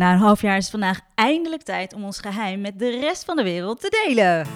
Na een half jaar is vandaag eindelijk tijd om ons geheim met de rest van de wereld te delen.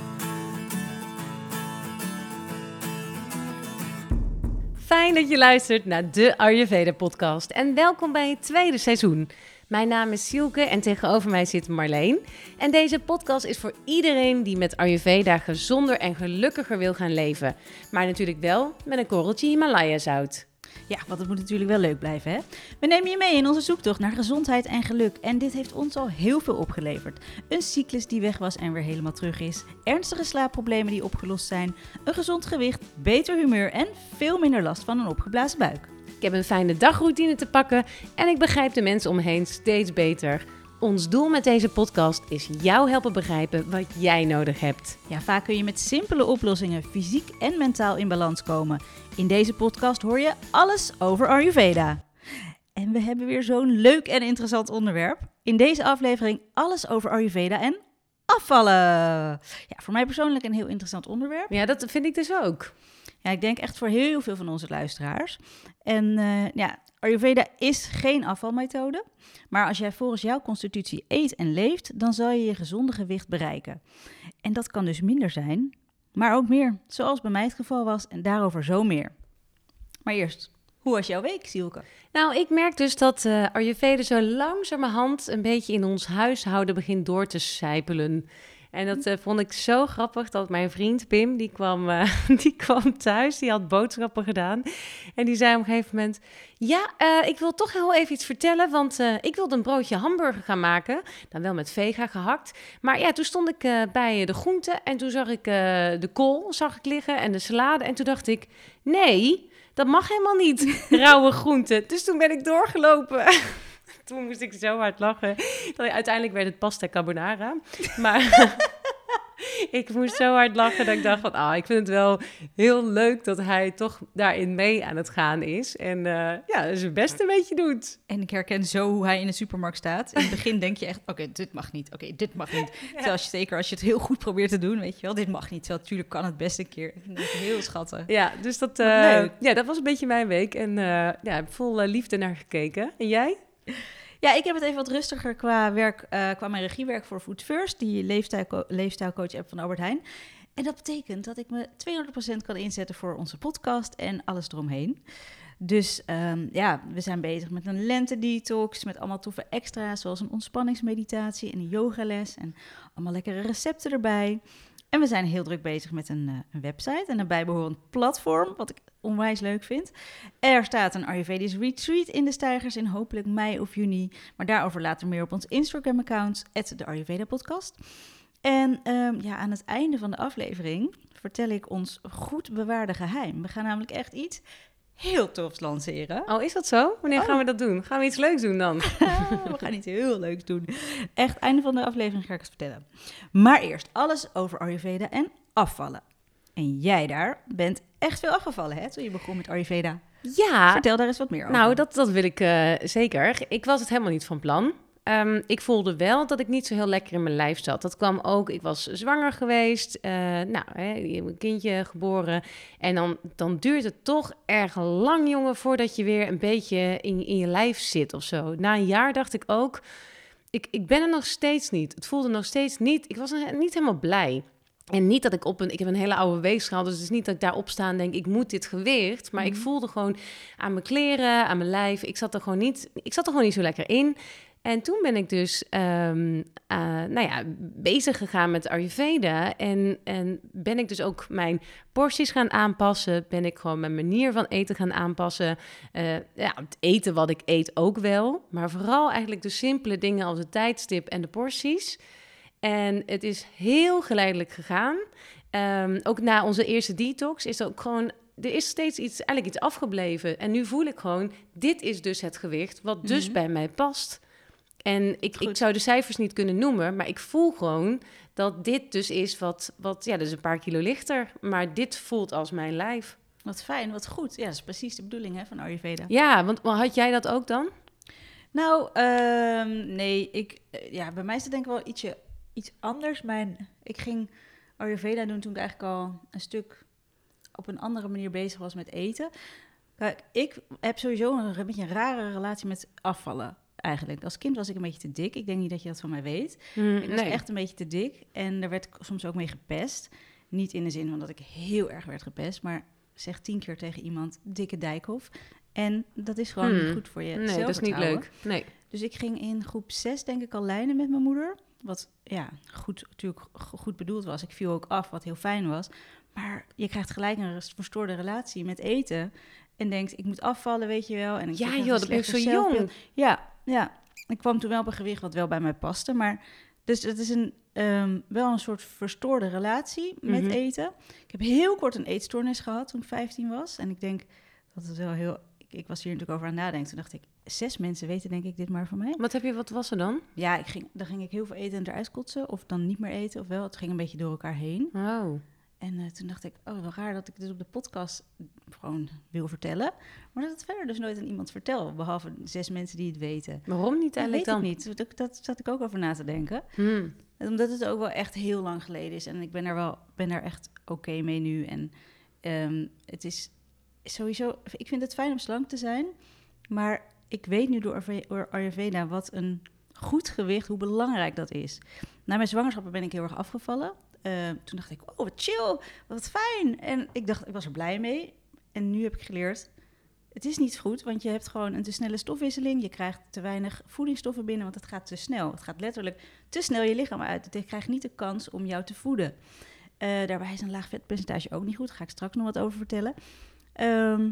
Fijn dat je luistert naar de Ayurveda podcast en welkom bij het tweede seizoen. Mijn naam is Sielke en tegenover mij zit Marleen. En deze podcast is voor iedereen die met Ayurveda gezonder en gelukkiger wil gaan leven. Maar natuurlijk wel met een korreltje Himalaya zout. Ja, want het moet natuurlijk wel leuk blijven, hè? We nemen je mee in onze zoektocht naar gezondheid en geluk. En dit heeft ons al heel veel opgeleverd. Een cyclus die weg was en weer helemaal terug is. Ernstige slaapproblemen die opgelost zijn. Een gezond gewicht, beter humeur en veel minder last van een opgeblazen buik. Ik heb een fijne dagroutine te pakken en ik begrijp de mensen om me heen steeds beter. Ons doel met deze podcast is jou helpen begrijpen wat jij nodig hebt. Ja, vaak kun je met simpele oplossingen fysiek en mentaal in balans komen. In deze podcast hoor je alles over Ayurveda. En we hebben weer zo'n leuk en interessant onderwerp. In deze aflevering alles over Ayurveda en afvallen. Ja, voor mij persoonlijk een heel interessant onderwerp. Ja, dat vind ik dus ook. Ja, ik denk echt voor heel veel van onze luisteraars. En eh, ja, Ayurveda is geen afvalmethode. Maar als jij volgens jouw constitutie eet en leeft, dan zal je je gezonde gewicht bereiken. En dat kan dus minder zijn, maar ook meer. Zoals bij mij het geval was en daarover zo meer. Maar eerst, hoe was jouw week, Sielke? Nou, ik merk dus dat uh, Ayurveda zo langzamerhand een beetje in ons huishouden begint door te sijpelen. En dat uh, vond ik zo grappig dat mijn vriend Pim, die kwam, uh, die kwam thuis, die had boodschappen gedaan. En die zei op een gegeven moment, ja, uh, ik wil toch heel even iets vertellen, want ik wilde een broodje hamburger gaan maken. Dan wel met vega gehakt. Maar ja, toen stond ik bij de groenten en toen zag ik de kool zag ik liggen en de salade. En toen dacht ik, nee, dat mag helemaal niet, rauwe groenten. Dus toen ben ik doorgelopen. Toen moest ik zo hard lachen. Dat uiteindelijk werd het pasta carbonara. Maar ik moest zo hard lachen dat ik dacht van... Ah, ik vind het wel heel leuk dat hij toch daarin mee aan het gaan is. En uh, ja, zijn best een beetje doet. En ik herken zo hoe hij in de supermarkt staat. In het begin denk je echt, oké, dit mag niet. Oké, dit mag niet. Ja. Terwijl je, zeker als je het heel goed probeert te doen, weet je wel, dit mag niet. Terwijl natuurlijk kan het best een keer. heel schattig. Ja, dus dat, uh, ja, dat was een beetje mijn week. En uh, ja, ik vol liefde naar gekeken. En jij? Ja, ik heb het even wat rustiger qua, werk, uh, qua mijn regiewerk voor Food First, die leefstijl, leefstijlcoach app van Albert Heijn. En dat betekent dat ik me 200% kan inzetten voor onze podcast en alles eromheen. Dus um, ja, we zijn bezig met een lente-detox, met allemaal toffe extra's, zoals een ontspanningsmeditatie en een yogales en allemaal lekkere recepten erbij. En we zijn heel druk bezig met een, uh, een website en een bijbehorend platform, wat ik onwijs leuk vind. Er staat een Ayurvedisch retreat in de Stijgers in hopelijk mei of juni. Maar daarover later meer op ons Instagram-account, de Ayurveda podcast. En um, ja, aan het einde van de aflevering vertel ik ons goed bewaarde geheim. We gaan namelijk echt iets heel tofs lanceren. Oh, is dat zo? Wanneer oh. gaan we dat doen? Gaan we iets leuks doen dan? we gaan iets heel leuks doen. Echt, einde van de aflevering ga ik het vertellen. Maar eerst alles over Ayurveda en afvallen. En jij daar bent echt veel afgevallen, hè, toen je begon met Ayurveda. Ja. Vertel daar eens wat meer over. Nou, dat, dat wil ik uh, zeker. Ik was het helemaal niet van plan. Um, ik voelde wel dat ik niet zo heel lekker in mijn lijf zat. Dat kwam ook, ik was zwanger geweest, uh, nou, hè, een kindje geboren. En dan, dan duurt het toch erg lang, jongen, voordat je weer een beetje in, in je lijf zit of zo. Na een jaar dacht ik ook, ik, ik ben er nog steeds niet. Het voelde nog steeds niet, ik was niet helemaal blij. En niet dat ik op een, ik heb een hele oude weegschaal, dus het is niet dat ik daarop sta en denk, ik moet dit gewicht. Maar mm. ik voelde gewoon aan mijn kleren, aan mijn lijf, ik zat er gewoon niet, ik zat er gewoon niet zo lekker in. En toen ben ik dus um, uh, nou ja, bezig gegaan met Ayurveda. En, en ben ik dus ook mijn porties gaan aanpassen. Ben ik gewoon mijn manier van eten gaan aanpassen. Uh, ja, het eten wat ik eet ook wel. Maar vooral eigenlijk de simpele dingen als het tijdstip en de porties. En het is heel geleidelijk gegaan. Um, ook na onze eerste detox is er ook gewoon er is steeds iets, eigenlijk iets afgebleven. En nu voel ik gewoon, dit is dus het gewicht wat dus mm -hmm. bij mij past. En ik, ik zou de cijfers niet kunnen noemen, maar ik voel gewoon dat dit dus is wat, wat ja, dus een paar kilo lichter, maar dit voelt als mijn lijf. Wat fijn, wat goed. Ja, dat is precies de bedoeling hè, van Ayurveda. Ja, want had jij dat ook dan? Nou, um, nee, ik, ja, bij mij is het denk ik wel ietsje, iets anders. Mijn, ik ging Ayurveda doen toen ik eigenlijk al een stuk op een andere manier bezig was met eten. Kijk, ik heb sowieso een, een beetje een rare relatie met afvallen eigenlijk. Als kind was ik een beetje te dik. Ik denk niet dat je dat van mij weet. Mm, Ik was nee. echt een beetje te dik. En daar werd ik soms ook mee gepest. Niet in de zin van dat ik heel erg werd gepest. Maar zeg tien keer tegen iemand, dikke dijkhof. En dat is gewoon niet goed voor je Nee, dat is niet leuk. Nee. Dus ik ging in groep 6 denk ik al lijnen met mijn moeder. Wat ja, goed, natuurlijk go- goed bedoeld was. Ik viel ook af, wat heel fijn was. Maar je krijgt gelijk een verstoorde relatie met eten. En denkt, ik moet afvallen, weet je wel. En ik Ja, joh, dat ben slechter zo jong. Ja, ja. Ik kwam toen wel op een gewicht wat wel bij mij paste. Maar dus het is een, ehm, wel een soort verstoorde relatie met Mhm. eten. Ik heb heel kort een eetstoornis gehad toen ik 15 was. En ik denk dat het wel heel... Ik, ik was hier natuurlijk over aan het nadenken. Toen dacht ik, zes mensen weten denk ik dit maar van mij. Wat heb je, wat was er dan? Ja, ik ging, dan ging ik heel veel eten en eruit kotsen. Of dan niet meer eten, of wel. Het ging een beetje door elkaar heen. Oh. En eh, toen dacht ik, oh, wel raar dat ik dit op de podcast gewoon wil vertellen. Maar dat het verder dus nooit aan iemand vertel. Behalve zes mensen die het weten. Waarom niet Dat eigenlijk weet dan? ik niet. Dat, dat zat ik ook over na te denken. Hmm. Omdat het ook wel echt heel lang geleden is. En ik ben daar wel ben daar echt oké mee nu. En ehm, het is sowieso... Ik vind het fijn om slank te zijn. Maar ik weet nu door Ayurve- door Ayurveda wat een goed gewicht, hoe belangrijk dat is. Na mijn zwangerschappen ben ik heel erg afgevallen. Eh, toen dacht ik, oh, wat chill, wat fijn. En ik dacht, ik was er blij mee. En nu heb ik geleerd, het is niet goed, want je hebt gewoon een te snelle stofwisseling. Je krijgt te weinig voedingsstoffen binnen, want het gaat te snel. Het gaat letterlijk te snel je lichaam uit. Het krijgt niet de kans om jou te voeden. Eh, daarbij is een laag vetpercentage ook niet goed. Daar ga ik straks nog wat over vertellen. Ehm,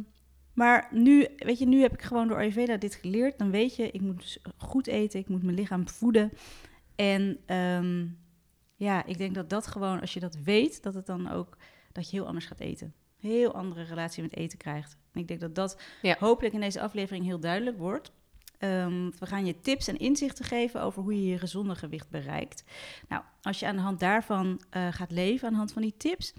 maar nu, weet je, nu heb ik gewoon door Ayurveda dit geleerd. Dan weet je, ik moet dus goed eten, ik moet mijn lichaam voeden. En ehm, ja, ik denk dat dat gewoon, als je dat weet, dat het dan ook, dat je heel anders gaat eten. Heel andere relatie met eten krijgt. En ik denk dat dat Ja. hopelijk in deze aflevering heel duidelijk wordt. Ehm, we gaan je tips en inzichten geven over hoe je je gezonde gewicht bereikt. Nou, als je aan de hand daarvan eh, gaat leven, aan de hand van die tips,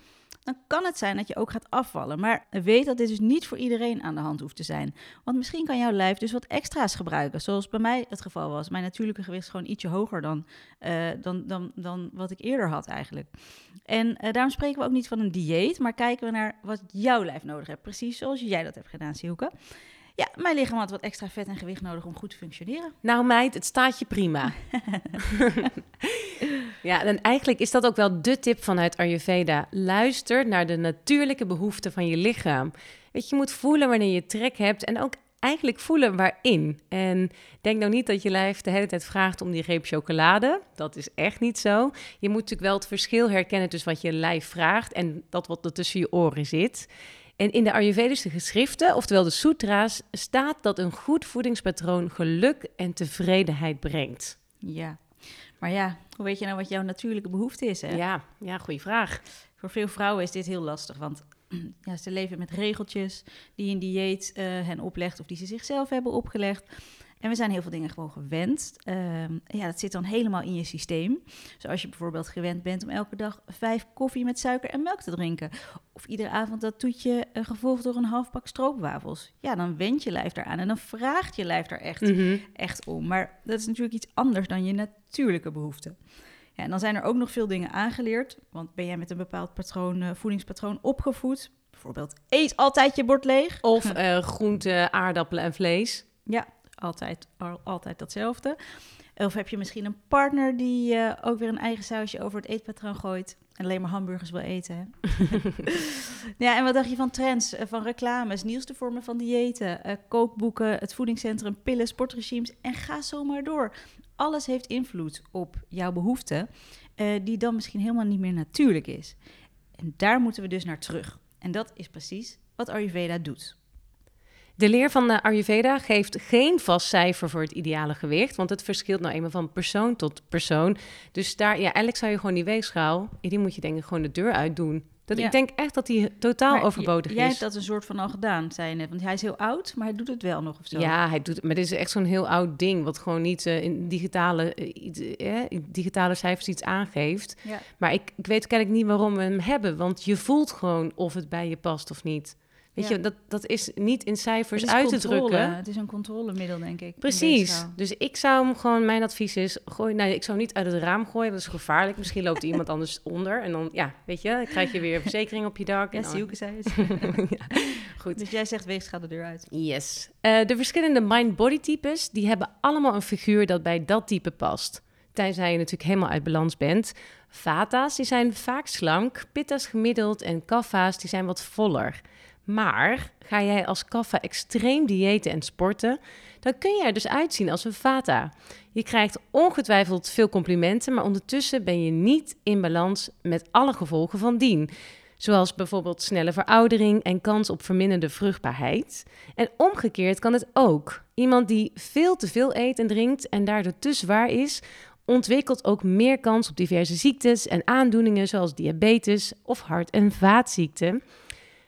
dan kan het zijn dat je ook gaat afvallen. Maar weet dat dit dus niet voor iedereen aan de hand hoeft te zijn. Want misschien kan jouw lijf dus wat extra's gebruiken, zoals bij mij het geval was. Mijn natuurlijke gewicht is gewoon ietsje hoger dan, eh, dan, dan, dan wat ik eerder had eigenlijk. En eh, daarom spreken we ook niet van een dieet, maar kijken we naar wat jouw lijf nodig heeft. Precies zoals jij dat hebt gedaan, Sielke. Ja, mijn lichaam had wat extra vet en gewicht nodig om goed te functioneren. Nou meid, het staat je prima. ja, en eigenlijk is dat ook wel de tip vanuit Ayurveda. Luister naar de natuurlijke behoeften van je lichaam. Weet je, je moet voelen wanneer je trek hebt en ook eigenlijk voelen waarin. En denk nou niet dat je lijf de hele tijd vraagt om die reep chocolade. Dat is echt niet zo. Je moet natuurlijk wel het verschil herkennen tussen wat je lijf vraagt en dat wat er tussen je oren zit. En in de Ayurvedische geschriften, oftewel de sutra's, staat dat een goed voedingspatroon geluk en tevredenheid brengt. Ja, maar ja, hoe weet je nou wat jouw natuurlijke behoefte is? Hè? Ja, ja, goede vraag. Voor veel vrouwen is dit heel lastig, want ja, ze leven met regeltjes die een dieet eh, hen oplegt of die ze zichzelf hebben opgelegd. En we zijn heel veel dingen gewoon gewend. Ehm, ja, dat zit dan helemaal in je systeem. Zoals je bijvoorbeeld gewend bent om elke dag vijf koffie met suiker en melk te drinken. Of iedere avond dat toetje eh, gevolgd door een half pak stroopwafels. Ja, dan went je lijf daaraan en dan vraagt je lijf daar echt Mhm. echt om. Maar dat is natuurlijk iets anders dan je natuurlijke behoeften. Ja, en dan zijn er ook nog veel dingen aangeleerd. Want ben jij met een bepaald patroon, eh, voedingspatroon opgevoed? Bijvoorbeeld, eet altijd je bord leeg. Of eh groenten, aardappelen en vlees. Ja, altijd, al- altijd datzelfde. Of heb je misschien een partner die eh, ook weer een eigen sausje over het eetpatroon gooit... en alleen maar hamburgers wil eten, hè? ja, en wat dacht je van trends, eh, van reclames, nieuwste vormen van diëten... eh, kookboeken, het voedingscentrum, pillen, sportregimes en ga zo maar door. Alles heeft invloed op jouw behoeften... eh, die dan misschien helemaal niet meer natuurlijk is. En daar moeten we dus naar terug. En dat is precies wat Ayurveda doet. De leer van de Ayurveda geeft geen vast cijfer voor het ideale gewicht, want het verschilt nou eenmaal van persoon tot persoon. Dus daar, ja, eigenlijk zou je gewoon die weegschaal, die moet je denk ik gewoon de deur uit doen. Dat, Ja. Ik denk echt dat die totaal Maar overbodig j- Jij is. hebt dat een soort van al gedaan, zei je net. Want hij is heel oud, maar hij doet het wel nog of zo. Ja, hij doet, maar dit is echt zo'n heel oud ding, wat gewoon niet eh, in digitale, eh, eh, digitale cijfers iets aangeeft. Ja. Maar ik, ik weet kennelijk niet waarom we hem hebben, want je voelt gewoon of het bij je past of niet. Weet Ja. je, dat, dat is niet in cijfers Het uit te drukken. Het is een controlemiddel, denk ik. Precies. Dus ik zou hem gewoon, mijn advies is, gooi, nou, ik zou hem niet uit het raam gooien, dat is gevaarlijk. Misschien loopt iemand anders onder en dan, ja, weet je, dan krijg je weer verzekering op je dak. Ja, en Sielke zei het. Ja, goed. Dus jij zegt weegs gaat de deur uit. Yes. Eh, de verschillende mind-body types, die hebben allemaal een figuur dat bij dat type past. Tenzij je natuurlijk helemaal uit balans bent. Vata's, die zijn vaak slank, pitta's gemiddeld en kaffa's, die zijn wat voller. Maar ga jij als kaffa extreem diëten en sporten, dan kun je er dus uitzien als een vata. Je krijgt ongetwijfeld veel complimenten, maar ondertussen ben je niet in balans met alle gevolgen van dien. Zoals bijvoorbeeld snelle veroudering en kans op verminderde vruchtbaarheid. En omgekeerd kan het ook. Iemand die veel te veel eet en drinkt en daardoor te zwaar is, ontwikkelt ook meer kans op diverse ziektes en aandoeningen zoals diabetes of hart- en vaatziekten.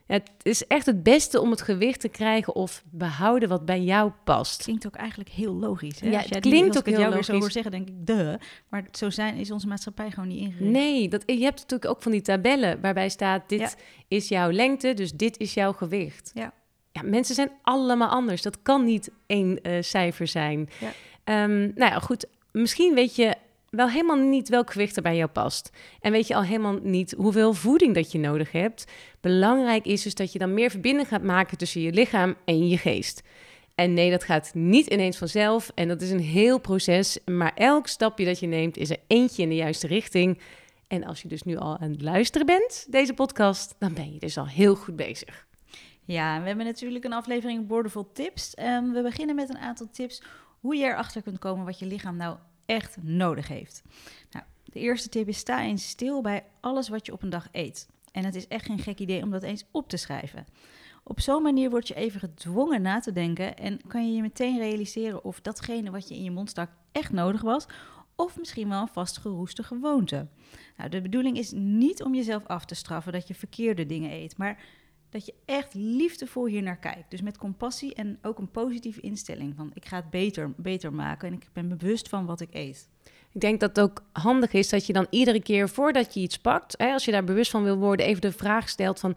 Het is echt het beste om het gewicht te krijgen of behouden wat bij jou past. Klinkt ook eigenlijk heel logisch. Hè? Ja, het klinkt ook heel weer zo logisch. hoor zeggen, denk ik, de. Maar zo zijn, is onze maatschappij gewoon niet ingericht. Nee, dat, je hebt natuurlijk ook van die tabellen waarbij staat: dit Ja. is jouw lengte, dus dit is jouw gewicht. Ja. Ja, mensen zijn allemaal anders. Dat kan niet één eh, cijfer zijn. Ja. Ehm, nou ja, goed. Misschien weet je wel helemaal niet welk gewicht er bij jou past. En weet je al helemaal niet hoeveel voeding dat je nodig hebt. Belangrijk is dus dat je dan meer verbinding gaat maken tussen je lichaam en je geest. En nee, dat gaat niet ineens vanzelf. En dat is een heel proces. Maar elk stapje dat je neemt is er eentje in de juiste richting. En als je dus nu al aan het luisteren bent, deze podcast, dan ben je dus al heel goed bezig. Ja, we hebben natuurlijk een aflevering boordevol tips. Ehm, we beginnen met een aantal tips hoe je erachter kunt komen wat je lichaam nou echt nodig heeft. Nou, de eerste tip is sta eens stil bij alles wat je op een dag eet. En het is echt geen gek idee om dat eens op te schrijven. Op zo'n manier word je even gedwongen na te denken en kan je je meteen realiseren of datgene wat je in je mond stak echt nodig was, of misschien wel een vastgeroeste gewoonte. Nou, de bedoeling is niet om jezelf af te straffen dat je verkeerde dingen eet, maar dat je echt liefdevol hier naar kijkt. Dus met compassie en ook een positieve instelling van ik ga het beter, beter maken en ik ben bewust van wat ik eet. Ik denk dat het ook handig is dat je dan iedere keer voordat je iets pakt, hè, als je daar bewust van wil worden, even de vraag stelt van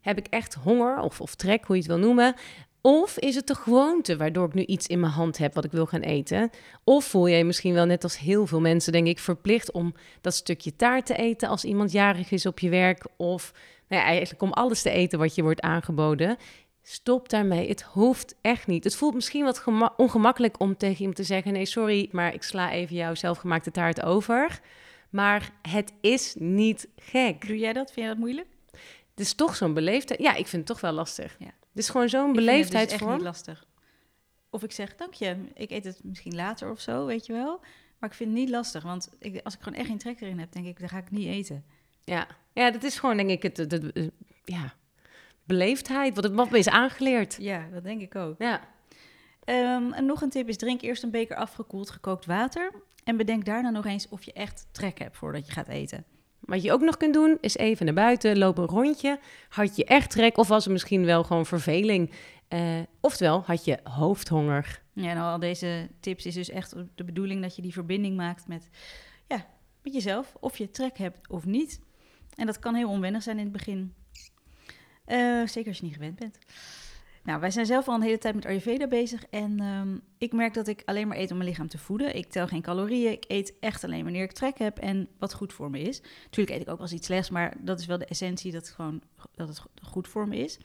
heb ik echt honger of, of trek, hoe je het wil noemen. Of is het de gewoonte waardoor ik nu iets in mijn hand heb wat ik wil gaan eten? Of voel je je misschien wel net als heel veel mensen, denk ik, verplicht om dat stukje taart te eten als iemand jarig is op je werk? Of nou ja, eigenlijk om alles te eten wat je wordt aangeboden. Stop daarmee. Het hoeft echt niet. Het voelt misschien wat gema- ongemakkelijk om tegen iemand te zeggen: nee, sorry, maar ik sla even jouw zelfgemaakte taart over. Maar het is niet gek. Doe jij dat? Vind jij dat moeilijk? Het is toch zo'n beleefdheid. Ja, ik vind het toch wel lastig. Ja. Het is gewoon zo'n Ik vind het dus echt beleefdheidsvorm. niet lastig. Of ik zeg, dank je, ik eet het misschien later of zo, weet je wel. Maar ik vind het niet lastig, want ik, als ik gewoon echt geen trek erin heb, denk ik, dan ga ik niet eten. Ja. ja, dat is gewoon denk ik het, ja, beleefdheid, wat, het, wat me is aangeleerd. Ja, dat denk ik ook. Ja. Ehm, en nog een tip is, drink eerst een beker afgekoeld gekookt water. En bedenk daarna nog eens of je echt trek hebt voordat je gaat eten. Wat je ook nog kunt doen, is even naar buiten, loop een rondje. Had je echt trek of was het misschien wel gewoon verveling? Eh, oftewel, had je hoofdhonger? Ja, en al deze tips is dus echt de bedoeling dat je die verbinding maakt met, ja, met jezelf. Of je trek hebt of niet. En dat kan heel onwennig zijn in het begin. Eh, zeker als je niet gewend bent. Nou, wij zijn zelf al een hele tijd met Ayurveda bezig. En ehm, ik merk dat ik alleen maar eet om mijn lichaam te voeden. Ik tel geen calorieën. Ik eet echt alleen wanneer ik trek heb en wat goed voor me is. Natuurlijk eet ik ook wel eens iets slechts, maar dat is wel de essentie dat het gewoon dat het goed voor me is.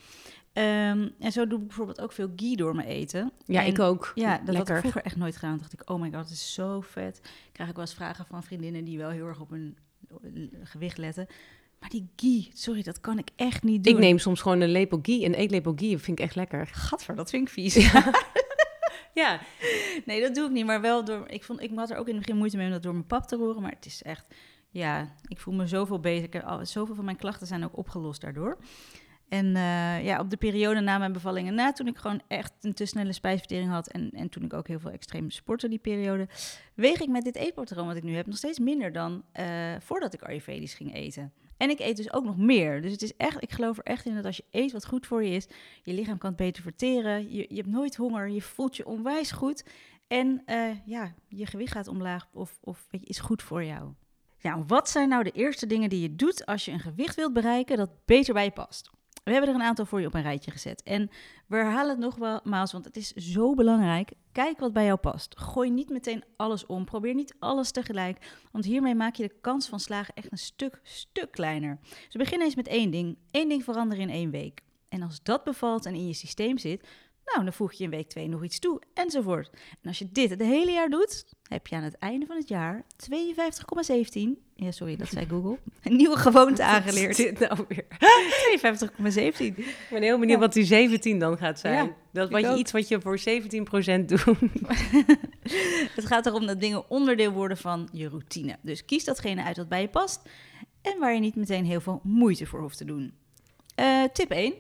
Ehm, en zo doe ik bijvoorbeeld ook veel ghee door mijn eten. Ja, En- ik ook. ja, dat had ik Lekker. vroeger echt nooit gedaan. Dacht ik, oh my god, het is zo vet. Krijg ik wel eens vragen van vriendinnen die wel heel erg op hun eh, gewicht letten. Maar die ghee, sorry, dat kan ik echt niet doen. Ik neem soms gewoon een lepel ghee, een eetlepel ghee, vind ik echt lekker. Gadver, dat vind ik vies. Ja, nee, dat doe ik niet. Maar wel door... Ik, vond, ik had er ook in het begin moeite mee om dat door mijn pap te roeren. Maar het is echt... Ja, ik voel me zoveel beter. Ik heb al- Zoveel van mijn klachten zijn ook opgelost daardoor. En eh, ja, op de periode na mijn bevallingen na, toen ik gewoon echt een te snelle spijsvertering had en, en toen ik ook heel veel extreem sportte die periode, weeg ik met dit eetpatroon wat ik nu heb nog steeds minder dan eh, voordat ik Ayurvedisch ging eten. En ik eet dus ook nog meer. Dus het is echt, ik geloof er echt in dat als je eet wat goed voor je is, je lichaam kan het beter verteren, je, je hebt nooit honger, je voelt je onwijs goed en eh, ja, je gewicht gaat omlaag of, of weet je, is goed voor jou. Ja, wat zijn nou de eerste dingen die je doet als je een gewicht wilt bereiken dat beter bij je past? We hebben er een aantal voor je op een rijtje gezet. En we herhalen het nogmaals, want het is zo belangrijk. Kijk wat bij jou past. Gooi niet meteen alles om. Probeer niet alles tegelijk. Want hiermee maak je de kans van slagen echt een stuk, stuk kleiner. Dus begin eens met één ding. Eén ding veranderen in één week. En als dat bevalt en in je systeem zit, nou, dan voeg je in week 2 nog iets toe, enzovoort. En als je dit het hele jaar doet, heb je aan het einde van het jaar 52,17, ja sorry, dat zei Google, een nieuwe gewoonte aangeleerd. Dit nou weer. 52,17. Ik ben heel benieuwd wat die 17 dan gaat zijn. Ja, dat wat je ook. iets wat je voor 17% doet. Het gaat erom dat dingen onderdeel worden van je routine. Dus kies datgene uit wat bij je past en waar je niet meteen heel veel moeite voor hoeft te doen. Eh, tip 1.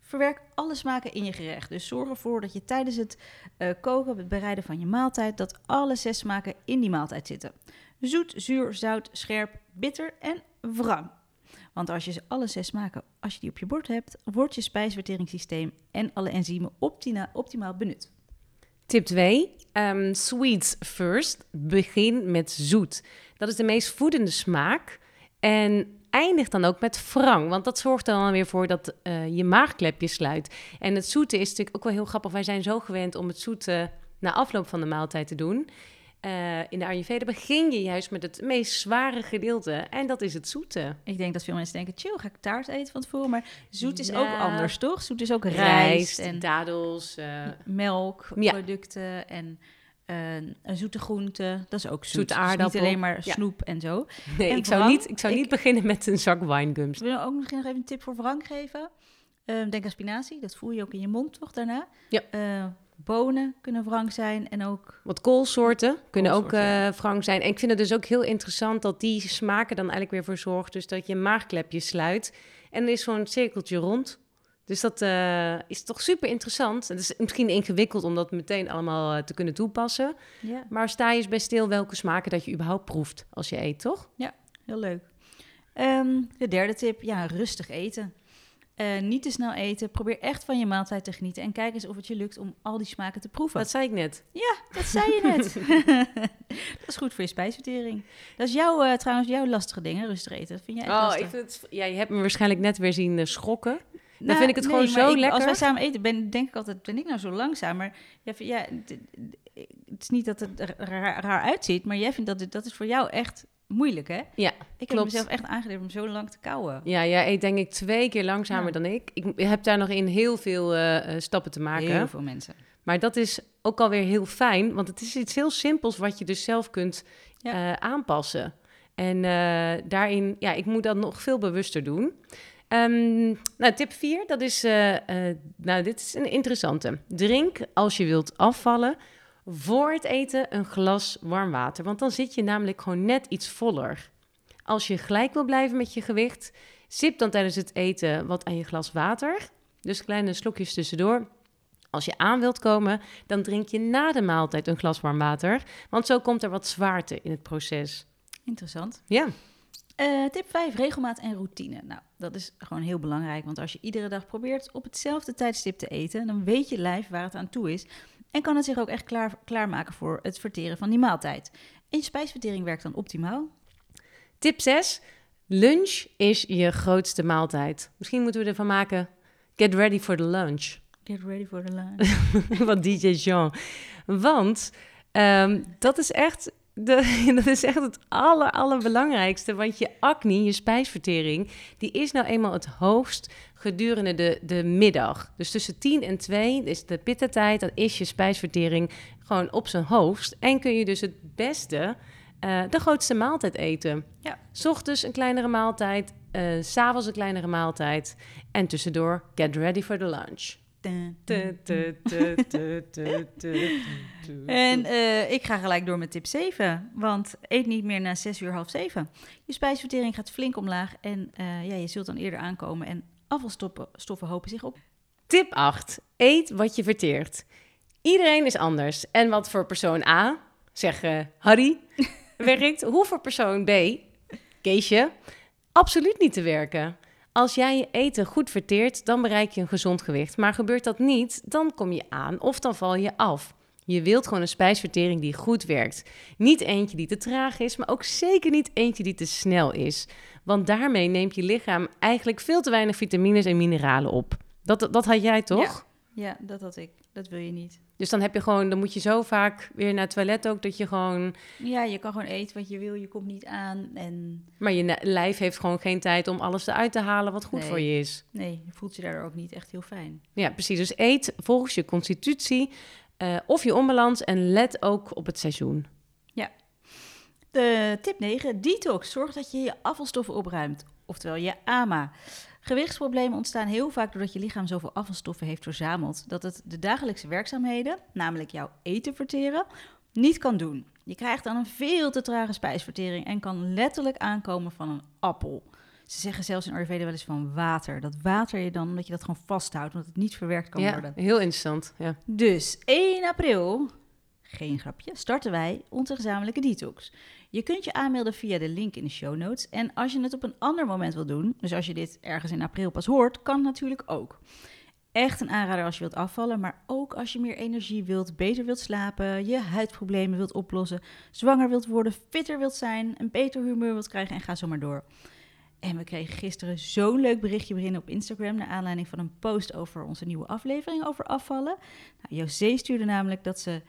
Verwerk alle smaken in je gerecht. Dus zorg ervoor dat je tijdens het eh, koken, het bereiden van je maaltijd, dat alle zes smaken in die maaltijd zitten. Zoet, zuur, zout, scherp, bitter en wrang. Want als je alle zes smaken, als je die op je bord hebt, wordt je spijsverteringssysteem en alle enzymen optima- optimaal benut. Tip 2. ehm, sweets first. Begin met zoet. Dat is de meest voedende smaak. En eindig dan ook met wrang. Want dat zorgt er dan weer voor dat eh, je maagklepje sluit. En het zoete is natuurlijk ook wel heel grappig. Wij zijn zo gewend om het zoete na afloop van de maaltijd te doen. Eh, in de Ayurveda begin je juist met het meest zware gedeelte. En dat is het zoete. Ik denk dat veel mensen denken, chill, ga ik taart eten van tevoren? Maar zoet is Ja. ook anders, toch? Zoet is ook rijst, Rijst, en dadels. eh, melk, Ja. producten en eh, een zoete groente. Dat is ook zoet. Zoete Dus aardappel. niet alleen maar Ja. snoep en zo. nee, En ik zou, niet, ik zou Ik- niet beginnen met een zak winegums. Wil je ook nog even een tip voor wrang geven? Eh, denk aan spinazie, dat voel je ook in je mond toch daarna? Ja. Bonen kunnen wrang zijn en ook... Wat koolsoorten kunnen ook eh wrang zijn. En ik vind het dus ook heel interessant dat die smaken dan eigenlijk weer voor zorgt. Dus dat je maagklepje sluit. En er is zo'n cirkeltje rond. Dus dat eh, is toch super interessant. Het is misschien ingewikkeld om dat meteen allemaal eh, te kunnen toepassen. Ja, Maar sta je eens bij stil welke smaken dat je überhaupt proeft als je eet, toch? heel leuk. Ehm, de derde tip, ja, rustig eten. Eh, niet te snel eten. Probeer echt van je maaltijd te genieten. En kijk eens of het je lukt om al die smaken te proeven. Dat zei ik net. Dat zei je net. dat is goed voor je spijsvertering. Dat is jouw, eh, trouwens jouw lastige dingen, rustig eten. Dat vind jij echt Oh, lastig. ik vind het... Ja, je hebt me waarschijnlijk net weer zien eh, schokken. Nou, vind ik het gewoon zo ik- lekker. Als wij samen eten, ben, denk ik altijd, ben ik nou zo langzaam? Maar ja, d- het is niet dat het er raar, raar uitziet, maar jij vindt dat het, dat is voor jou echt moeilijk, hè? Ja, Ik heb mezelf echt aangeleerd om zo lang te kauwen. Ja, jij eet denk ik twee keer langzamer Ja. dan ik. Ik heb daar nog in heel veel eh, eh, stappen te maken. Heel veel mensen. Maar dat is ook alweer heel fijn, want het is iets heel simpels wat je dus zelf kunt Ja. eh, aanpassen. En daarin, ja, ik moet dat nog veel bewuster doen. Ehm, nou, tip 4, dat is, nou, dit is een interessante. Drink als je wilt afvallen voor het eten een glas warm water, want dan zit je namelijk gewoon net iets voller. Als je gelijk wil blijven met je gewicht, sip dan tijdens het eten wat aan je glas water. Dus kleine slokjes tussendoor. Als je aan wilt komen, dan drink je na de maaltijd een glas warm water. Want zo komt er wat zwaarte in het proces. Interessant. Ja, Eh, tip 5, regelmaat en routine. Nou, dat is gewoon heel belangrijk, want als je iedere dag probeert op hetzelfde tijdstip te eten, dan weet je lijf waar het aan toe is en kan het zich ook echt klaar, klaarmaken voor het verteren van die maaltijd. En je spijsvertering werkt dan optimaal. Tip 6. Lunch is je grootste maaltijd. Misschien moeten we ervan maken, get ready for the lunch. Get ready for the lunch. Van DJ Jean. Want ehm, dat, is echt de, dat is echt het aller, allerbelangrijkste. Want je acne, je spijsvertering, die is nou eenmaal het hoogst gedurende de, de middag. Dus tussen 10 en 2 is de pitta-tijd. Dan is je spijsvertering gewoon op zijn hoogst. En kun je dus het beste eh, de grootste maaltijd eten. Ja. S ochtends een kleinere maaltijd, eh, s s'avonds een kleinere maaltijd. En tussendoor, get ready for the lunch. En eh, ik ga gelijk door met tip 7. Want eet niet meer na 6 uur half 7. Je spijsvertering gaat flink omlaag. En eh, ja, je zult dan eerder aankomen. En afvalstoffen stoffen hopen zich op. Tip 8. Eet wat je verteert. Iedereen is anders. En wat voor persoon A, zeg eh, Harry, werkt, hoe voor persoon B, Keesje, absoluut niet te werken. Als jij je eten goed verteert, dan bereik je een gezond gewicht. Maar gebeurt dat niet, dan kom je aan of dan val je af. Je wilt gewoon een spijsvertering die goed werkt. Niet eentje die te traag is, maar ook zeker niet eentje die te snel is. Want daarmee neemt je lichaam eigenlijk veel te weinig vitamines en mineralen op. Dat, dat had jij toch? Ja, ja dat had ik. Dat wil je niet. Dus dan heb je gewoon, dan moet je zo vaak weer naar het toilet ook dat je gewoon. Ja, je kan gewoon eten wat je wil, je komt niet aan. En... Maar je lijf heeft gewoon geen tijd om alles eruit te halen wat goed voor je is. Nee, je voelt je daar ook niet echt heel fijn. Ja, precies. Dus eet volgens je constitutie uh, of je onbalans en let ook op het seizoen. Ja. De tip 9, detox. Zorg dat je je afvalstoffen opruimt, oftewel je AMA. Gewichtsproblemen ontstaan heel vaak doordat je lichaam zoveel afvalstoffen heeft verzameld dat het de dagelijkse werkzaamheden, namelijk jouw eten verteren, niet kan doen. Je krijgt dan een veel te trage spijsvertering en kan letterlijk aankomen van een appel. Ze zeggen zelfs in Ayurveda wel eens van water. Dat water je dan, dat je dat gewoon vasthoudt, omdat het niet verwerkt kan ja, worden. heel interessant. Ja. Dus 1 april, geen grapje, starten wij onze gezamenlijke detox. Je kunt je aanmelden via de link in de show notes. En als je het op een ander moment wil doen, dus als je dit ergens in april pas hoort, kan natuurlijk ook. Echt een aanrader als je wilt afvallen, maar ook als je meer energie wilt, beter wilt slapen, je huidproblemen wilt oplossen, zwanger wilt worden, fitter wilt zijn, een beter humeur wilt krijgen en ga zo maar door. En we kregen gisteren zo'n leuk berichtje binnen op Instagram. Naar aanleiding van een post over onze nieuwe aflevering over afvallen. Nou, José stuurde namelijk dat ze,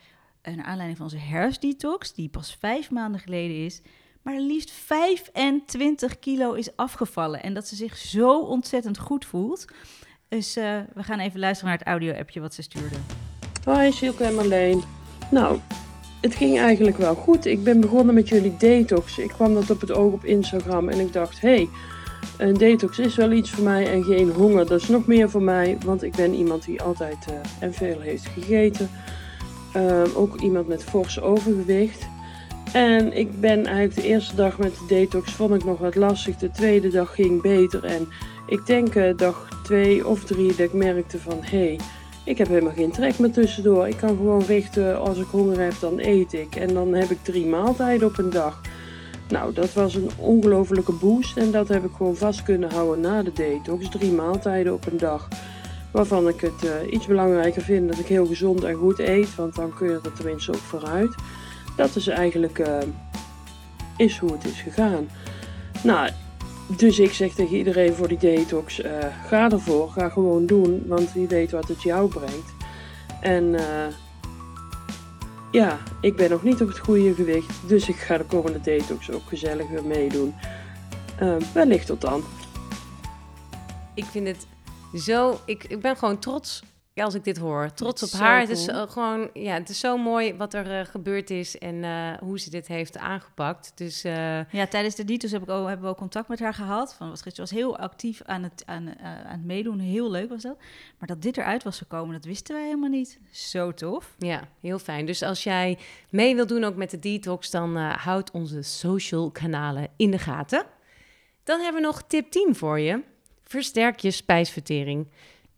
naar aanleiding van onze herfstdetox, die pas vijf maanden geleden is, maar liefst 25 kilo is afgevallen. En dat ze zich zo ontzettend goed voelt. Dus uh, we gaan even luisteren naar het audio-appje wat ze stuurde. Hoi Silke en Marleen. Nou, het ging eigenlijk wel goed. Ik ben begonnen met jullie detox. Ik kwam dat op het oog op Instagram en ik dacht, hey, een detox is wel iets voor mij en geen honger. Dat is nog meer voor mij, want ik ben iemand die altijd uh, en veel heeft gegeten. Uh, ook iemand met fors overgewicht. En ik ben eigenlijk de eerste dag met de detox vond ik nog wat lastig. De tweede dag ging beter en ik denk uh, dag twee of drie dat ik merkte van, hé, hey, ik heb helemaal geen trek meer tussendoor. Ik kan gewoon richten, als ik honger heb, dan eet ik. En dan heb ik drie maaltijden op een dag. Nou, dat was een ongelofelijke boost. En dat heb ik gewoon vast kunnen houden na de detox. Drie maaltijden op een dag. Waarvan ik het uh, iets belangrijker vind dat ik heel gezond en goed eet. Want dan kun je er tenminste ook vooruit. Dat is eigenlijk uh, is hoe het is gegaan. Nou, dus ik zeg tegen iedereen voor die detox: uh, ga ervoor, ga gewoon doen, want wie weet wat het jou brengt. En ja, ik ben nog niet op het goede gewicht, dus ik ga de komende detox ook gezellig weer meedoen. Wellicht tot dan. Ik vind het zo, ik, ik ben gewoon trots als ik dit hoor. Trots op haar. Het is uh, gewoon, ja, het is zo mooi wat er uh, gebeurd is en uh, hoe ze dit heeft aangepakt. Dus, ja, tijdens de detox heb ik ook, hebben we ook contact met haar gehad. Van, was, was heel actief aan het, aan, aan het meedoen. Heel leuk was dat. Maar dat dit eruit was gekomen, dat wisten wij helemaal niet. Zo tof. Ja, heel fijn. Dus als jij mee wilt doen ook met de detox, dan houd onze social kanalen in de gaten. Dan hebben we nog tip 10 voor je. Versterk je spijsvertering.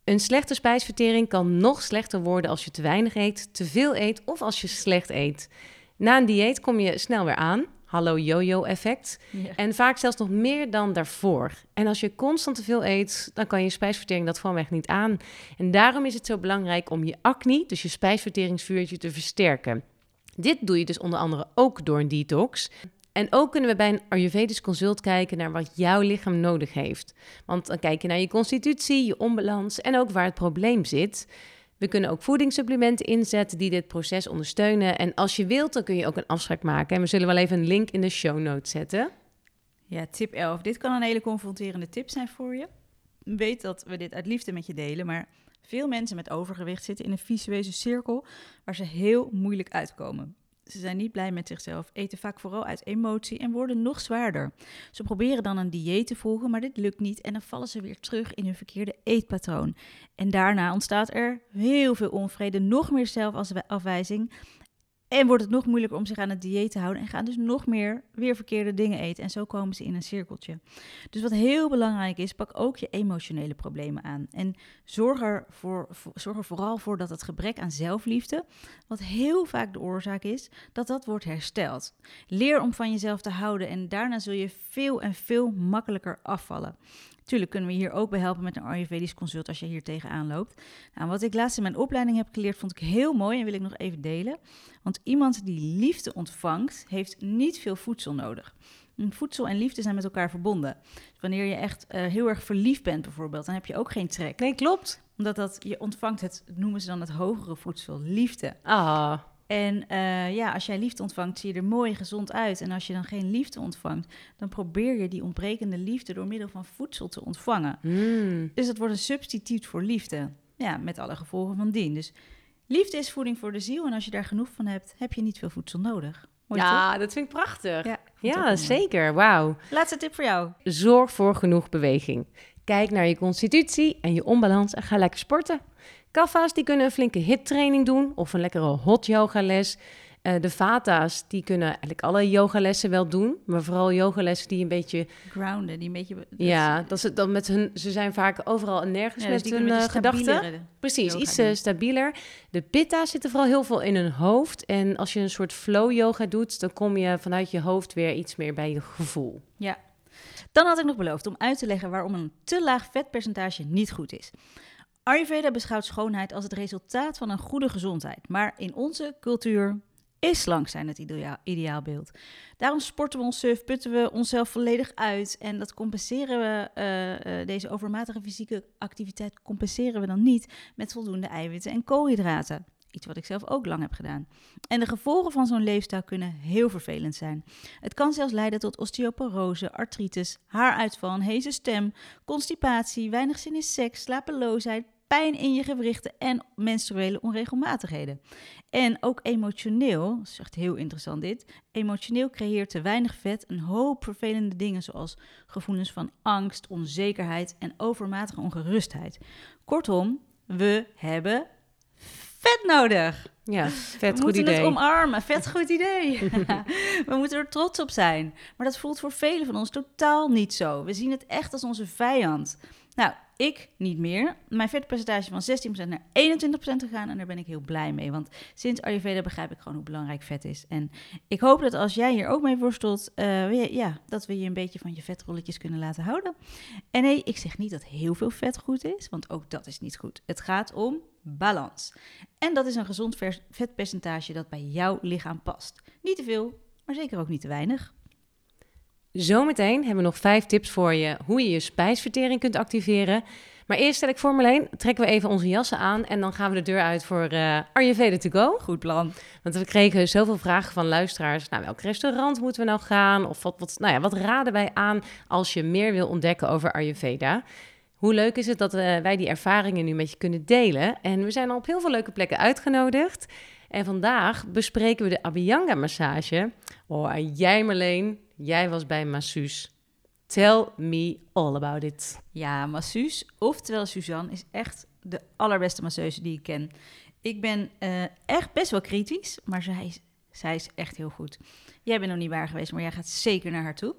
Een slechte spijsvertering kan nog slechter worden als je te weinig eet, te veel eet of als je slecht eet. Na een dieet kom je snel weer aan. Hallo yo-yo-effect. Ja. En vaak zelfs nog meer dan daarvoor. En als je constant te veel eet, dan kan je spijsvertering dat gewoonweg niet aan. En daarom is het zo belangrijk om je acne, dus je spijsverteringsvuurtje, te versterken. Dit doe je dus onder andere ook door een detox. En ook kunnen we bij een Ayurvedisch consult kijken naar wat jouw lichaam nodig heeft. Want dan kijk je naar je constitutie, je onbalans en ook waar het probleem zit. We kunnen ook voedingssupplementen inzetten die dit proces ondersteunen. En als je wilt, dan kun je ook een afspraak maken. En we zullen wel even een link in de show notes zetten. Ja, tip 11. Dit kan een hele confronterende tip zijn voor je. Weet dat we dit uit liefde met je delen, maar veel mensen met overgewicht zitten in een visueuze cirkel waar ze heel moeilijk uitkomen. Ze zijn niet blij met zichzelf, eten vaak vooral uit emotie en worden nog zwaarder. Ze proberen dan een dieet te volgen, maar dit lukt niet en dan vallen ze weer terug in hun verkeerde eetpatroon. En daarna ontstaat er heel veel onvrede, nog meer zelfafwijzing en wordt het nog moeilijker om zich aan het dieet te houden en gaan dus nog meer weer verkeerde dingen eten. En zo komen ze in een cirkeltje. Dus wat heel belangrijk is, pak ook je emotionele problemen aan. En zorg er, voor, zorg er vooral voor dat het gebrek aan zelfliefde, wat heel vaak de oorzaak is, dat dat wordt hersteld. Leer om van jezelf te houden en daarna zul je veel en veel makkelijker afvallen. Tuurlijk kunnen we hier ook bij helpen met een Ayurvedisch consult als je hier tegenaan loopt. Nou, wat ik laatst in mijn opleiding heb geleerd, vond ik heel mooi en wil ik nog even delen. Want iemand die liefde ontvangt, heeft niet veel voedsel nodig. Voedsel en liefde zijn met elkaar verbonden. Dus wanneer je echt uh, heel erg verliefd bent bijvoorbeeld, dan heb je ook geen trek. Nee, klopt. Omdat dat, je ontvangt het, noemen ze dan het hogere voedsel, liefde. Ah. En uh, ja, als jij liefde ontvangt, zie je er mooi gezond uit. En als je dan geen liefde ontvangt, dan probeer je die ontbrekende liefde door middel van voedsel te ontvangen. Mm. Dus dat wordt een substituut voor liefde. Ja, met alle gevolgen van dien. Dus liefde is voeding voor de ziel. En als je daar genoeg van hebt, heb je niet veel voedsel nodig. Mooi ja, toch? dat vind ik prachtig. Ja, ik Ja, zeker. Wauw. Laatste tip voor jou. Zorg voor genoeg beweging. Kijk naar je constitutie en je onbalans en ga lekker sporten. Kaffa's die kunnen een flinke hittraining doen of een lekkere hot yogales. Eh de vata's die kunnen eigenlijk alle yogalessen wel doen, maar vooral yogalessen die een beetje Grounden, die een beetje... dat- ja, dat ze dan met hun ze zijn vaak overal en nergens ja, dus met hun eh, die gedachten. Precies, iets eh, stabieler. De pitta zitten vooral heel veel in hun hoofd. En als je een soort flow yoga doet, dan kom je vanuit je hoofd weer iets meer bij je gevoel. Ja. Dan had ik nog beloofd om uit te leggen waarom een te laag vetpercentage niet goed is. Ayurveda beschouwt schoonheid als het resultaat van een goede gezondheid. Maar in onze cultuur is slank zijn het idea- ideaalbeeld. Daarom sporten we ons suf, putten we onszelf volledig uit. En dat compenseren we, eh, eh, deze overmatige fysieke activiteit compenseren we dan niet met voldoende eiwitten en koolhydraten. Iets wat ik zelf ook lang heb gedaan. En de gevolgen van zo'n leefstijl kunnen heel vervelend zijn. Het kan zelfs leiden tot osteoporose, artritis, haaruitval, heze stem, constipatie, weinig zin in seks, slapeloosheid, pijn in je gewrichten en menstruele onregelmatigheden. En ook emotioneel, dat is echt heel interessant dit, emotioneel creëert te weinig vet een hoop vervelende dingen zoals gevoelens van angst, onzekerheid en overmatige ongerustheid. Kortom, we hebben vet nodig. Ja, vet we goed moeten idee. het omarmen. Vet goed idee. we moeten er trots op zijn. Maar dat voelt voor velen van ons totaal niet zo. We zien het echt als onze vijand. Nou, ik niet meer. Mijn vetpercentage van 16% naar 21% gegaan. En daar ben ik heel blij mee. Want sinds Ayurveda begrijp ik gewoon hoe belangrijk vet is. En ik hoop dat als jij hier ook mee worstelt, eh, ja, dat we je een beetje van je vetrolletjes kunnen laten houden. En nee, ik zeg niet dat heel veel vet goed is, want ook dat is niet goed. Het gaat om balans. En dat is een gezond vetpercentage dat bij jouw lichaam past. Niet te veel, maar zeker ook niet te weinig. Zometeen hebben we nog vijf tips voor je hoe je je spijsvertering kunt activeren. Maar eerst stel ik voor Marleen, trekken we even onze jassen aan en dan gaan we de deur uit voor eh Ayurveda to go. Goed plan. Want we kregen zoveel vragen van luisteraars. Nou, welk restaurant moeten we nou gaan? Of wat, wat, nou ja, wat raden wij aan als je meer wil ontdekken over Ayurveda? Hoe leuk is het dat eh, wij die ervaringen nu met je kunnen delen? En we zijn al op heel veel leuke plekken uitgenodigd. En vandaag bespreken we de Abhyanga-massage. Oh, en jij Marleen, jij was bij Masseuse. Tell me all about it. Ja, masseuse, oftewel Suzanne, is echt de allerbeste masseuse die ik ken. Ik ben eh, echt best wel kritisch, maar zij is, zij is echt heel goed. Jij bent nog niet waar geweest, maar jij gaat zeker naar haar toe.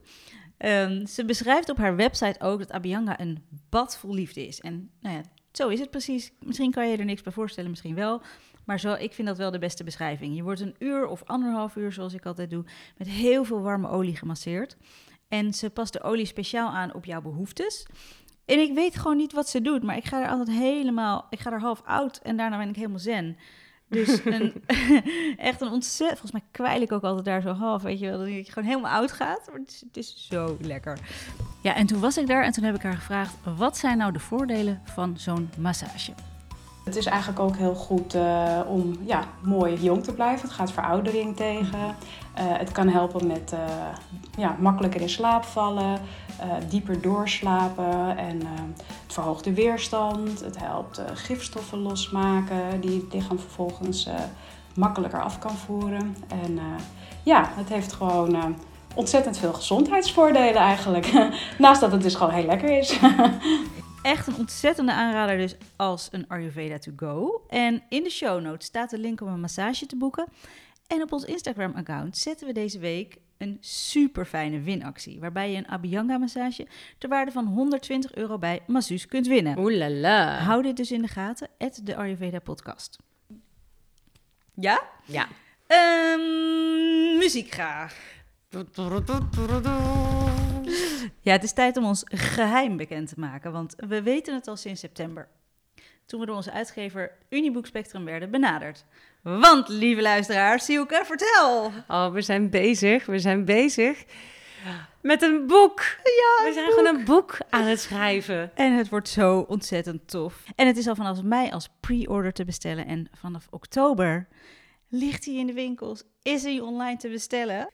Ehm, ze beschrijft op haar website ook dat Abhyanga een bad vol liefde is. En nou ja, zo is het precies. Misschien kan je er niks bij voorstellen, misschien wel. Maar zo, ik vind dat wel de beste beschrijving. Je wordt een uur of anderhalf uur, zoals ik altijd doe, met heel veel warme olie gemasseerd. En ze past de olie speciaal aan op jouw behoeftes. En ik weet gewoon niet wat ze doet, maar ik ga er altijd helemaal... Ik ga er half oud en daarna ben ik helemaal zen. Dus een, echt een ontzettend... Volgens mij kwijl ik ook altijd daar zo half, weet je wel. Dat je gewoon helemaal oud gaat. Maar het is, het is zo lekker. Ja, en toen was ik daar en toen heb ik haar gevraagd... Wat zijn nou de voordelen van zo'n massage? Het is eigenlijk ook heel goed eh, om ja, mooi jong te blijven. Het gaat veroudering tegen. Eh, het kan helpen met eh, ja, makkelijker in slaap vallen, dieper doorslapen. En het verhoogt de weerstand. Het helpt gifstoffen losmaken die het lichaam vervolgens makkelijker af kan voeren. En ja, het heeft gewoon ontzettend veel gezondheidsvoordelen eigenlijk. Naast dat het dus gewoon heel lekker is. Echt een ontzettende aanrader dus als een Ayurveda to go. En in de show notes staat de link om een massage te boeken. En op ons Instagram-account zetten we deze week een super fijne winactie. Waarbij je een Abhyanga-massage ter waarde van 120 euro bij Masseuse kunt winnen. Oeh la la. Hou dit dus in de gaten, at de Ayurveda podcast. Ja? Ja. Ehm, muziek graag. Ja, het is tijd om ons geheim bekend te maken, want we weten het al sinds september. Toen we door onze uitgever Uniboek Spectrum werden benaderd. Want, lieve luisteraars, Sielke, vertel! Oh, we zijn bezig, we zijn bezig met een boek. Ja, We zijn gewoon een boek aan het schrijven. En het wordt zo ontzettend tof. En het is al vanaf mei als pre-order te bestellen. En vanaf oktober ligt hij in de winkels. Is hij online te bestellen?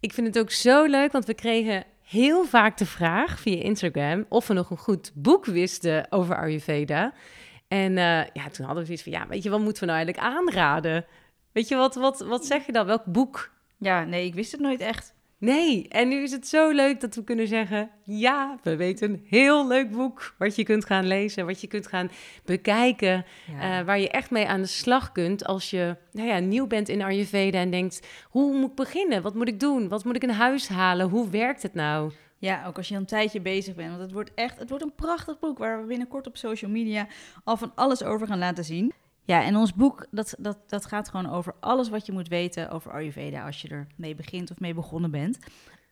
Ik vind het ook zo leuk, want we kregen heel vaak de vraag via Instagram of we nog een goed boek wisten over Ayurveda. En eh, ja, toen hadden we zoiets van, ja, weet je, wat moeten we nou eigenlijk aanraden? Weet je, wat, wat, wat zeg je dan? Welk boek? Ja, nee, ik wist het nooit echt. Nee, en nu is het zo leuk dat we kunnen zeggen: ja, we weten een heel leuk boek wat je kunt gaan lezen, wat je kunt gaan bekijken, Ja. eh, waar je echt mee aan de slag kunt als je nou ja, nieuw bent in Ayurveda en denkt: hoe moet ik beginnen? Wat moet ik doen? Wat moet ik in huis halen? Hoe werkt het nou? Ja, ook als je een tijdje bezig bent. Want het wordt echt het wordt een prachtig boek waar we binnenkort op social media al van alles over gaan laten zien. Ja, en ons boek, dat, dat, dat gaat gewoon over alles wat je moet weten over Ayurveda als je er mee begint of mee begonnen bent.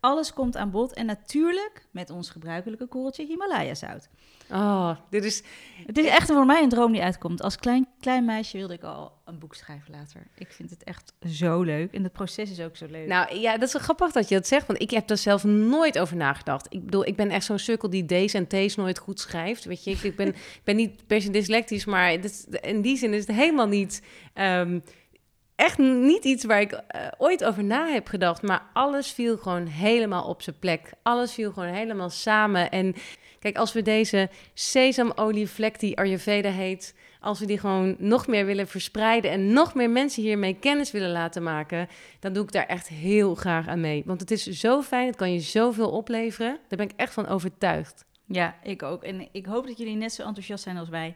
Alles komt aan bod en natuurlijk met ons gebruikelijke korreltje Himalaya zout. Oh, dit is. Het is echt voor mij een droom die uitkomt. Als klein, klein meisje wilde ik al een boek schrijven later. Ik vind het echt zo leuk en het proces is ook zo leuk. Nou ja, dat is grappig dat je dat zegt, want ik heb daar zelf nooit over nagedacht. Ik bedoel, ik ben echt zo'n sukkel die D's en T's nooit goed schrijft. Weet je, ik, ik ben, ik ben niet per se dyslectisch, maar is- in die zin is het helemaal niet. ehm, echt niet iets waar ik eh, ooit over na heb gedacht. Maar alles viel gewoon helemaal op zijn plek. Alles viel gewoon helemaal samen. En kijk, als we deze sesamolievlek die Ayurveda heet... als we die gewoon nog meer willen verspreiden... en nog meer mensen hiermee kennis willen laten maken... dan doe ik daar echt heel graag aan mee. Want het is zo fijn, het kan je zoveel opleveren. Daar ben ik echt van overtuigd. Ja, ik ook. En ik hoop dat jullie net zo enthousiast zijn als wij.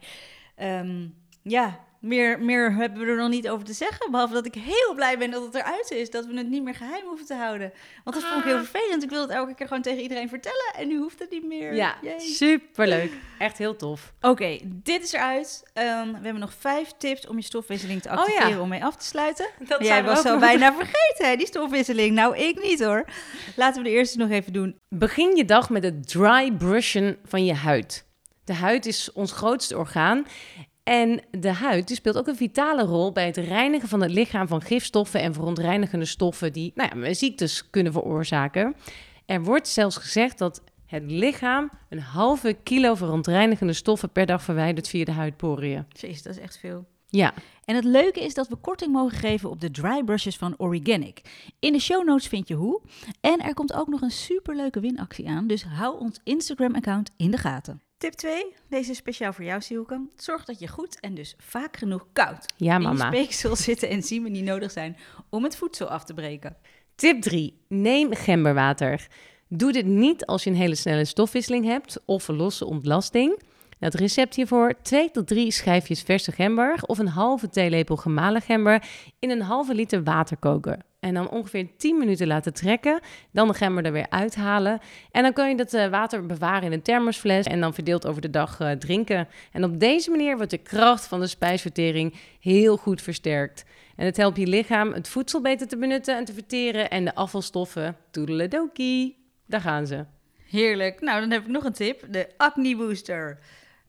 Ehm, ja, meer, meer hebben we er nog niet over te zeggen. Behalve dat ik heel blij ben dat het eruit is. Dat we het niet meer geheim hoeven te houden. Want dat vond ik heel vervelend. Ik wil het elke keer gewoon tegen iedereen vertellen. En nu hoeft het niet meer. Ja, Yay. superleuk. Echt heel tof. Oké, dit is eruit. Ehm, we hebben nog vijf tips om je stofwisseling te Oh ja. activeren om mee af te sluiten. Dat Jij was zo bijna vergeten, hè, die stofwisseling. Nou, ik niet hoor. Laten we de eerste nog even doen. Begin je dag met het dry brushen van je huid. De huid is ons grootste orgaan. En de huid die speelt ook een vitale rol bij het reinigen van het lichaam van gifstoffen en verontreinigende stoffen die nou ja, ziektes kunnen veroorzaken. Er wordt zelfs gezegd dat het lichaam een halve kilo verontreinigende stoffen per dag verwijdert via de huidporiën. Jezus, dat is echt veel. Ja, En het leuke is dat we korting mogen geven op de dry brushes van Organic. In de show notes vind je hoe. En er komt ook nog een superleuke winactie aan, dus hou ons Instagram-account in de gaten. Tip 2, deze is speciaal voor jou, Sielke. Zorg dat je goed en dus vaak genoeg koud ja in je speeksel zitten enzymen die nodig zijn om het voedsel af te breken. Tip 3. Neem gemberwater. Doe dit niet als je een hele snelle stofwisseling hebt of een losse ontlasting. Het recept hiervoor 2 tot 3 schijfjes verse gember of een halve theelepel gemalen gember in een halve liter water koken. En dan ongeveer 10 minuten laten trekken. Dan de gember er weer uithalen. En dan kun je dat eh, water bewaren in een thermosfles en dan verdeeld over de dag eh, drinken. En op deze manier wordt de kracht van de spijsvertering heel goed versterkt. En het helpt je lichaam het voedsel beter te benutten en te verteren. En de afvalstoffen, toedeledokie, daar gaan ze. Heerlijk. Nou, dan heb ik nog een tip. De Acne Booster.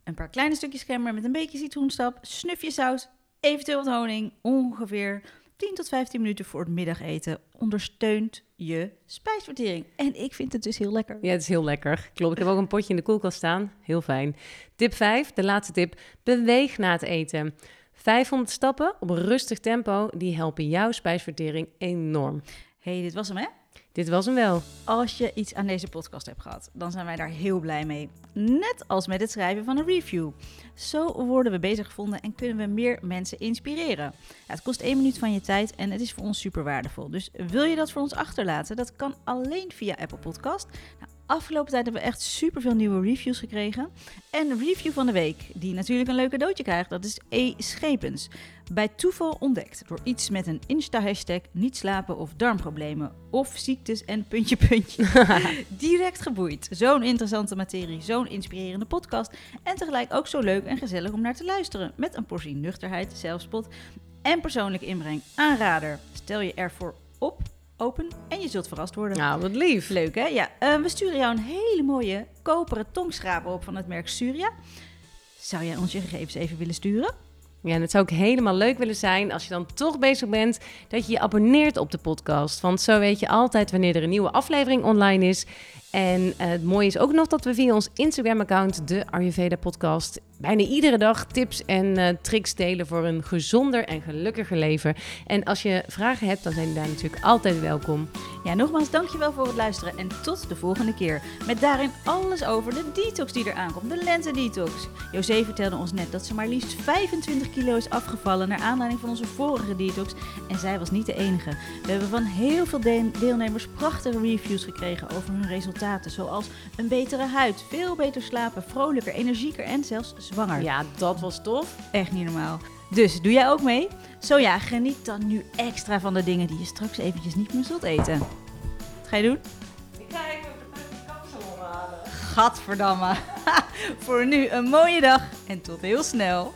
Een paar kleine stukjes gember met een beetje citroenstap, snufje zout, eventueel wat honing. Ongeveer 10 tot 15 minuten voor het middageten ondersteunt je spijsvertering. En ik vind het dus heel lekker. Ja, het is heel lekker. Klopt, ik heb ook een potje in de koelkast staan. Heel fijn. Tip 5, de laatste tip. Beweeg na het eten. 500 stappen op een rustig tempo, die helpen jouw spijsvertering enorm. hey, dit was hem hè? Dit was hem wel. Als je iets aan deze podcast hebt gehad, dan zijn wij daar heel blij mee. Net als met het schrijven van een review. Zo worden we bezig gevonden en kunnen we meer mensen inspireren. Het kost één minuut van je tijd en het is voor ons super waardevol. Dus wil je dat voor ons achterlaten? Dat kan alleen via Apple Podcast. Nou, afgelopen tijd hebben we echt super veel nieuwe reviews gekregen. En de review van de week, die natuurlijk een leuk cadeautje krijgt, dat is E. Schepens. Bij toeval ontdekt door iets met een Insta-hashtag niet slapen of darmproblemen of ziektes en puntje puntje. Direct geboeid. Zo'n interessante materie, zo'n inspirerende podcast en tegelijk ook zo leuk en gezellig om naar te luisteren. Met een portie nuchterheid, zelfspot en persoonlijke inbreng. Aanrader. Stel je ervoor op open en je zult verrast worden. Nou, wat lief. Leuk hè? Ja, eh, we sturen jou een hele mooie koperen tongschraper op van het merk Surya. Zou jij ons je gegevens even willen sturen? Ja, en het zou ook helemaal leuk willen zijn als je dan toch bezig bent dat je je abonneert op de podcast. Want zo weet je altijd wanneer er een nieuwe aflevering online is. En eh, het mooie is ook nog dat we via ons Instagram-account, de Ayurveda Podcast, bijna iedere dag tips en eh, tricks delen voor een gezonder en gelukkiger leven. En als je vragen hebt, dan zijn die daar natuurlijk altijd welkom. Ja, nogmaals dankjewel voor het luisteren en tot de volgende keer. Met daarin alles over de detox die er aankomt, de lente detox. José vertelde ons net dat ze maar liefst 25 kilo is afgevallen naar aanleiding van onze vorige detox. En zij was niet de enige. We hebben van heel veel de- deelnemers prachtige reviews gekregen over hun resultaten. Zoals een betere huid, veel beter slapen, vrolijker, energieker en zelfs zwanger. Ja, dat was tof. Echt niet normaal. Dus doe jij ook mee? Zo ja, geniet dan nu extra van de dingen die je straks eventjes niet meer zult eten. Wat ga je doen? Ik ga even de kapsalon halen. Gadverdamme. Voor nu een mooie dag en tot heel snel.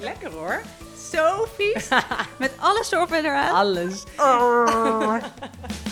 Lekker hoor. Zo vies. Met alles erop en eraan. Alles. Oh.